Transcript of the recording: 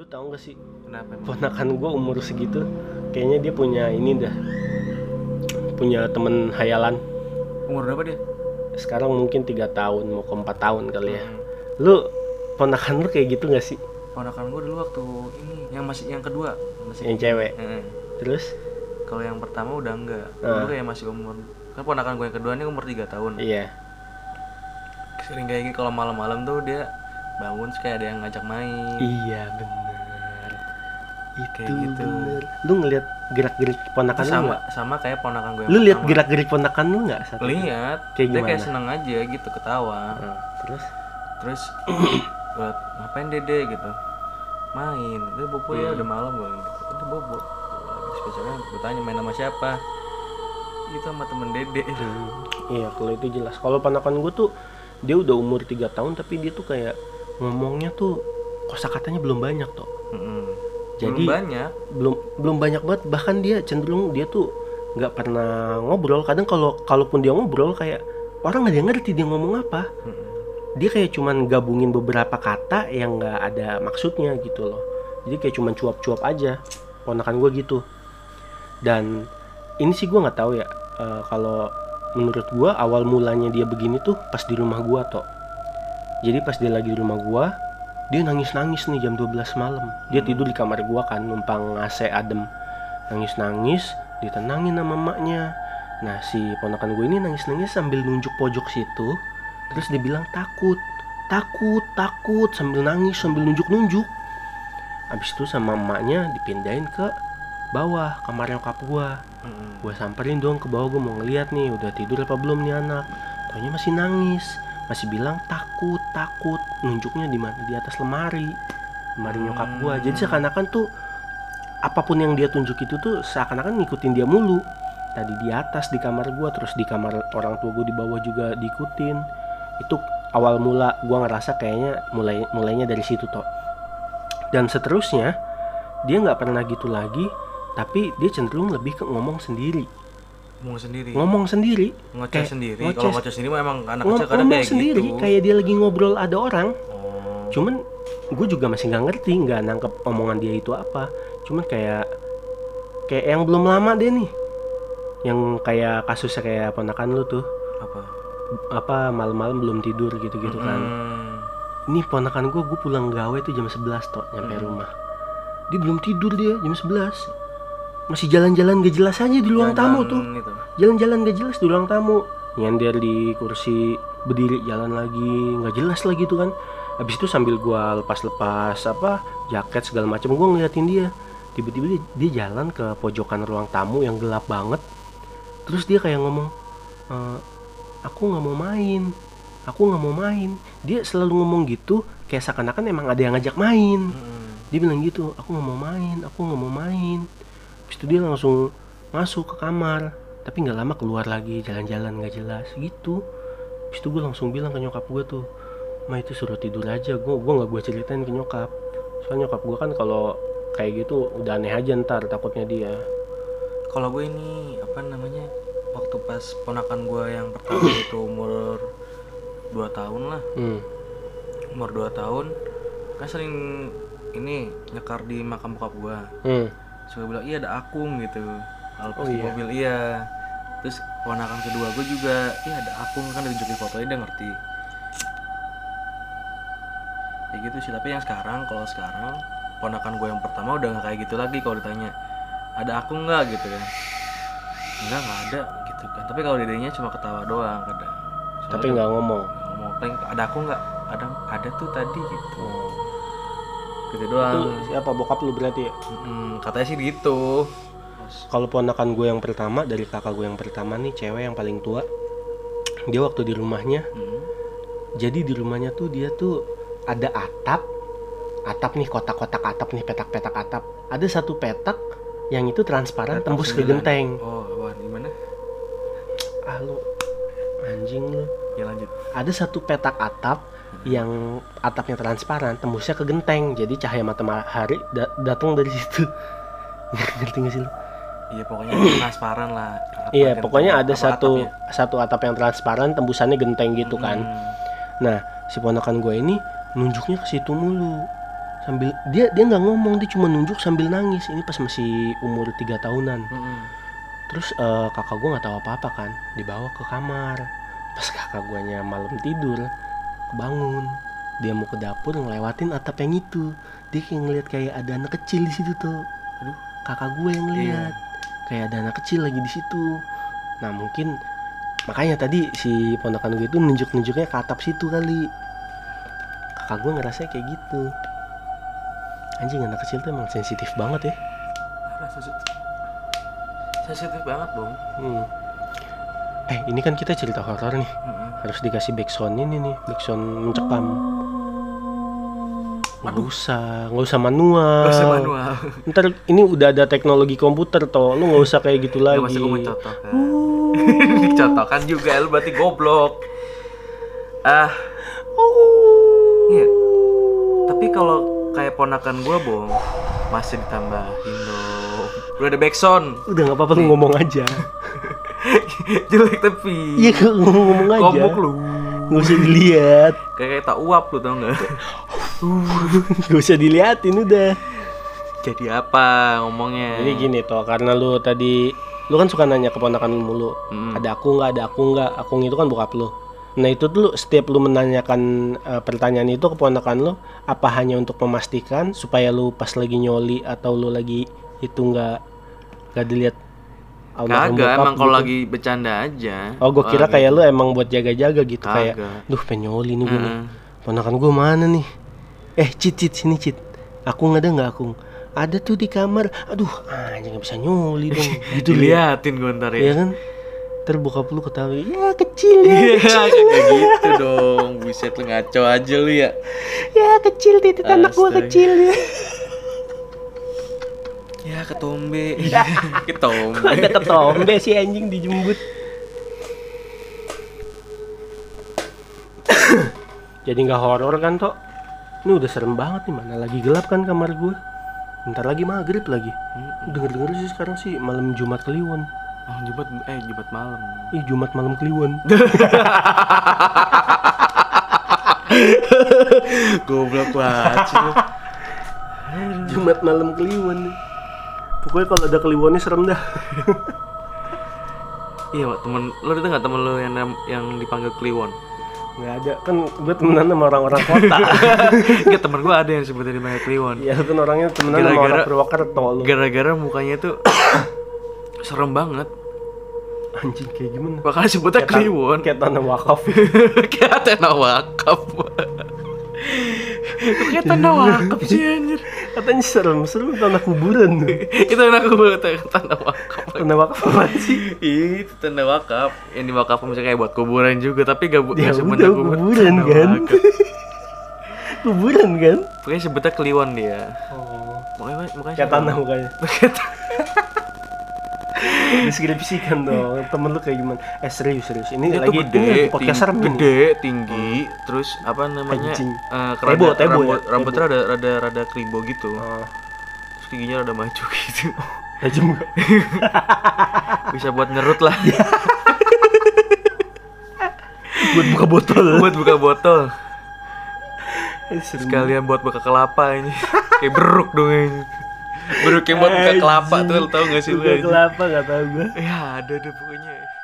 Lu tau gak sih Kenapa? ponakan gue umur segitu kayaknya dia punya ini dah punya temen hayalan Umur berapa dia? sekarang mungkin tiga tahun mau ke empat tahun kali ya Hmm. lu ponakan lu kayak gitu gak sih Ponakan gue dulu waktu ini yang masih yang kedua masih yang cewek Heeh. terus Kalau yang pertama udah enggak. Ah. Dulu kayak masih umur kan ponakan gue yang kedua ini umur 3 tahun. iya Sering kayak gini kalau malam-malam tuh dia bangun kayak ada yang ngajak main. iya bener itu Kayak gitu. bener lu ngeliat gerak-gerik ponakan Itu lu sama sama kayak ponakan gue yang lu lihat gerak-gerik ponakan lu nggak? Lihat. Kayak dia kayak seneng aja gitu ketawa. Nah, terus Terus buat ngapain dede gitu. Main. Itu bobo Hmm. ya udah malam gue gitu. Itu bobo. Besoknya gue tanya main sama siapa? Itu sama temen dede. Hmm, iya kalau itu jelas kalau ponakan gue tuh dia udah umur 3 tahun tapi dia tuh kayak ngomongnya tuh kosakatanya belum banyak tuh Mm-mm. Jadi- Belum banyak. belum belum banyak banget. Bahkan dia cenderung dia tuh nggak pernah ngobrol. Kadang kalau kalaupun dia ngobrol kayak orang nggak ngerti dia ngomong apa. Dia kayak cuman gabungin beberapa kata yang nggak ada maksudnya gitu loh. Jadi kayak cuman cuap-cuap aja. Ponakan gue gitu. Dan ini sih gue nggak tahu ya eh, kalau menurut gue awal mulanya dia begini tuh pas di rumah gue toh jadi pas dia lagi di rumah gue dia nangis-nangis nih jam 12 malam. Dia tidur di kamar gue kan numpang AC adem. Nangis-nangis ditenangin sama emaknya. Nah si ponakan gue ini nangis-nangis sambil nunjuk pojok situ. Terus dia bilang takut takut takut sambil nangis sambil nunjuk-nunjuk. Abis itu sama emaknya dipindahin ke bawah kamar nyokap gua. Gua samperin dong ke bawah gua mau ngeliat nih udah tidur apa belum nih anak. Taunya masih nangis masih bilang takut takut. Nunjuknya di mana? Di atas lemari. Lemari nyokap gua. Jadi seakan-akan tuh apa pun yang dia tunjuk itu tuh seakan-akan ngikutin dia mulu. Tadi di atas di kamar gua terus di kamar orang tua gua di bawah juga diikutin. Itu awal mula gua ngerasa kayaknya mulai mulainya dari situ toh dan seterusnya dia nggak pernah gitu lagi tapi dia cenderung lebih ke ngomong sendiri ngomong sendiri. Ngomong sendiri. Ngoceh kayak sendiri. ngoceh- kalau ngoceh sendiri emang anak Ngom- kecil kadang ngomong kayak sendiri gitu. kayak dia lagi ngobrol ada orang. Oh. cuman gue juga masih nggak ngerti nggak nangkep omongan dia itu apa. Cuman kayak kayak yang belum lama deh nih. Yang kayak kasusnya kayak ponakan lu tuh. Apa? Apa malam-malam belum tidur gitu-gitu kan. Hmm. ini ponakan gue gue pulang gawe tuh jam 11 toh nyampe Hmm. rumah. Dia belum tidur dia jam 11 masih jalan-jalan gak jelas aja di ruang tamu tuh. itu. Jalan-jalan gak jelas di ruang tamu. Nyender di kursi berdiri jalan lagi nggak jelas lagi tuh kan. Habis itu sambil gua lepas-lepas apa jaket segala macam gua ngeliatin dia. Tiba-tiba dia, dia jalan ke pojokan ruang tamu yang gelap banget. Terus dia kayak ngomong "Eh, aku nggak mau main aku nggak mau main. Dia selalu ngomong gitu kayak seakan-akan emang ada yang ngajak main. Mm-mm. dia bilang gitu aku nggak mau main aku nggak mau main. Habis itu dia langsung masuk ke kamar tapi nggak lama keluar lagi jalan-jalan nggak jelas gitu. Habis itu gue langsung bilang ke nyokap gue tuh ma itu suruh tidur aja gue gue nggak gue ceritain ke nyokap. Soalnya nyokap gue kan kalau kayak gitu udah aneh aja ntar takutnya dia. Kalau gue ini apa namanya waktu pas ponakan gue yang pertama itu umur 2 tahun lah. Hmm. umur 2 tahun kan sering ini nyekar di makam bokap gue Hmm. suka bilang iya ada akung gitu kalau pas Oh, di iya. mobil iya. Terus ponakan kedua gue juga iya ada akung kan ditunjukin fotonya dia ngerti. Ya gitu sih tapi yang sekarang kalau sekarang ponakan gue yang pertama udah nggak kayak gitu lagi kalau ditanya ada akung nggak? gitu kan. Enggak nggak ada gitu kan. Tapi kalau dedenya cuma ketawa doang kadang Soalnya tapi nggak ngomong. Ngomong. Paling ada aku nggak? Ada ada tuh tadi gitu. Oh. gitu itu doang siapa? Bokap lu berarti ya? Mm, katanya sih gitu kalau ponakan gue yang pertama dari kakak gue yang pertama nih cewek yang paling tua dia waktu di rumahnya Mm. jadi di rumahnya tuh dia tuh ada atap atap nih kotak-kotak atap nih petak-petak atap. Ada satu petak yang itu transparan Petak tembus ke genteng. Oh wah gimana ah lu anjing lu. Ya lanjut. Ada satu petak atap yang atapnya transparan tembusnya ke genteng. Jadi cahaya matahari da- datang dari situ. Ngerti gak sih lu iya pokoknya transparan lah iya kan, pokoknya ada satu atapnya. satu atap yang transparan tembusannya genteng gitu kan Mm. Nah, si ponakan gue ini nunjuknya ke situ mulu. sambil dia dia nggak ngomong dia cuma nunjuk sambil nangis ini pas masih umur tiga tahunan Mm-mm. terus eh, kakak gue nggak tahu apa apa kan dibawa ke kamar pas kakak guanya malam tidur kebangun dia mau ke dapur ngelewatin atap yang itu dia kayak ngeliat kayak ada anak kecil di situ tuh Aduh. kakak gue yang lihat kayak ada anak kecil lagi di situ nah mungkin makanya tadi si ponakan gue itu nunjuk-nunjuknya ke atap situ kali kakak gue ngerasa kayak gitu anjing anak kecil tuh emang sensitif banget ya sensitif. banget dong Hmm. Eh, ini kan kita cerita horor nih. Harus dikasih backsound ini nih, backsound mencekam. Nggak usah, nggak usah manual. Gak usah manual. Ntar ini udah ada teknologi komputer toh, lu nggak usah kayak gitu Gak lagi. masih gue mencontohkan Dicontohkan juga lu berarti goblok. Ah. Iya. Tapi kalau kayak ponakan gue bong Masih ditambahin dong. Udah ada backsound. Udah nggak apa-apa lu ngomong aja. Jelek tapi. Iya, ngomong aja. Goblok lu. Nggak usah dilihat, Kayak kayak tak uap lu tau gak nggak usah diliatin udah. Jadi apa ngomongnya Jadi gini toh, karena lu tadi lu kan suka nanya ke ponakan lu mulu. Mm. ada aku nggak ada aku nggak aku itu kan bokap lu nah itu tuh setiap lu menanyakan eh, pertanyaan itu ke ponakan lu apa hanya untuk memastikan supaya lu pas lagi nyoli atau lu lagi itu nggak nggak dilihat Kagak emang kalau gitu? lagi bercanda aja oh gue kira Kalau kayak gitu. lu emang buat jaga-jaga gitu kayak Kagak. duh pengen nyoli nih gue nih Heeh. ponakan gue mana nih eh cit cit sini cit. Aku nggak ada nggak aku ada tuh di kamar. Aduh anjing nggak bisa nyoli dong. Gitu ya. Diliatin gue ntar Iya ya kan terbuka lu ketawa ya kecil ya Iya kayak gitu dong. Buset lu ngaco aja lu ya. Ya kecil titik anak gua kecil ya. Ya ketombe. Ketombe. Ada ketombe si anjing dijembut jadi nggak horor kan toh ini udah serem banget nih mana lagi gelap kan kamar gue bentar lagi maghrib lagi. Denger denger sih sekarang sih malam jumat kliwon. Oh Jumat Eh Jumat malam. Ih jumat malam kliwon. Goblok banget jumat malam kliwon. Pokoknya kalau ada kliwonnya serem dah. Iya temen Lu itu gak temen lu yang, yang dipanggil Kliwon? Nggak ada. Kan gue temenan sama orang-orang kota. Enggak temen gua ada yang sebetulnya dipanggil Kliwon. Ya kan orangnya temenan sama orang Gara-gara- mukanya tuh Serem banget. Anjing kayak gimana? Makanya sebutnya Kliwon. kayak tanah wakaf. Kayak tanah wakaf. Kayak tanah wakaf sih anjir. Katanya serem serem tanah kuburan. Itu anak gue tanah wakaf tanah wakaf apa sih Ih, itu tanda wakaf. Yang di wakaf misalnya kayak buat kuburan juga, tapi gak buat Ya sebenarnya kuburan tanda kan. kuburan kan Pokoknya sebutnya kliwon dia. oh Makanya makanya kayak tanah mukanya deskripsikan dong temen lu kayak gimana eh serius serius ini Dia lagi gede, ini podcast ting- serem ini gede, tinggi, terus apa namanya? Eh, Tebo, kerada- tebo ya, rambut, tebo. rambutnya rada rada rada keribo gitu. oh Terus giginya rada maju gitu. Tajam gak Bisa buat nyerut lah. buat buka botol buat buka botol. Sekalian buat buka kelapa ini. Kayak beruk dong ini. Beruk yang buat buka kelapa tuh, tau gak sih buka kelapa gak tau gue Ya ada deh pokoknya.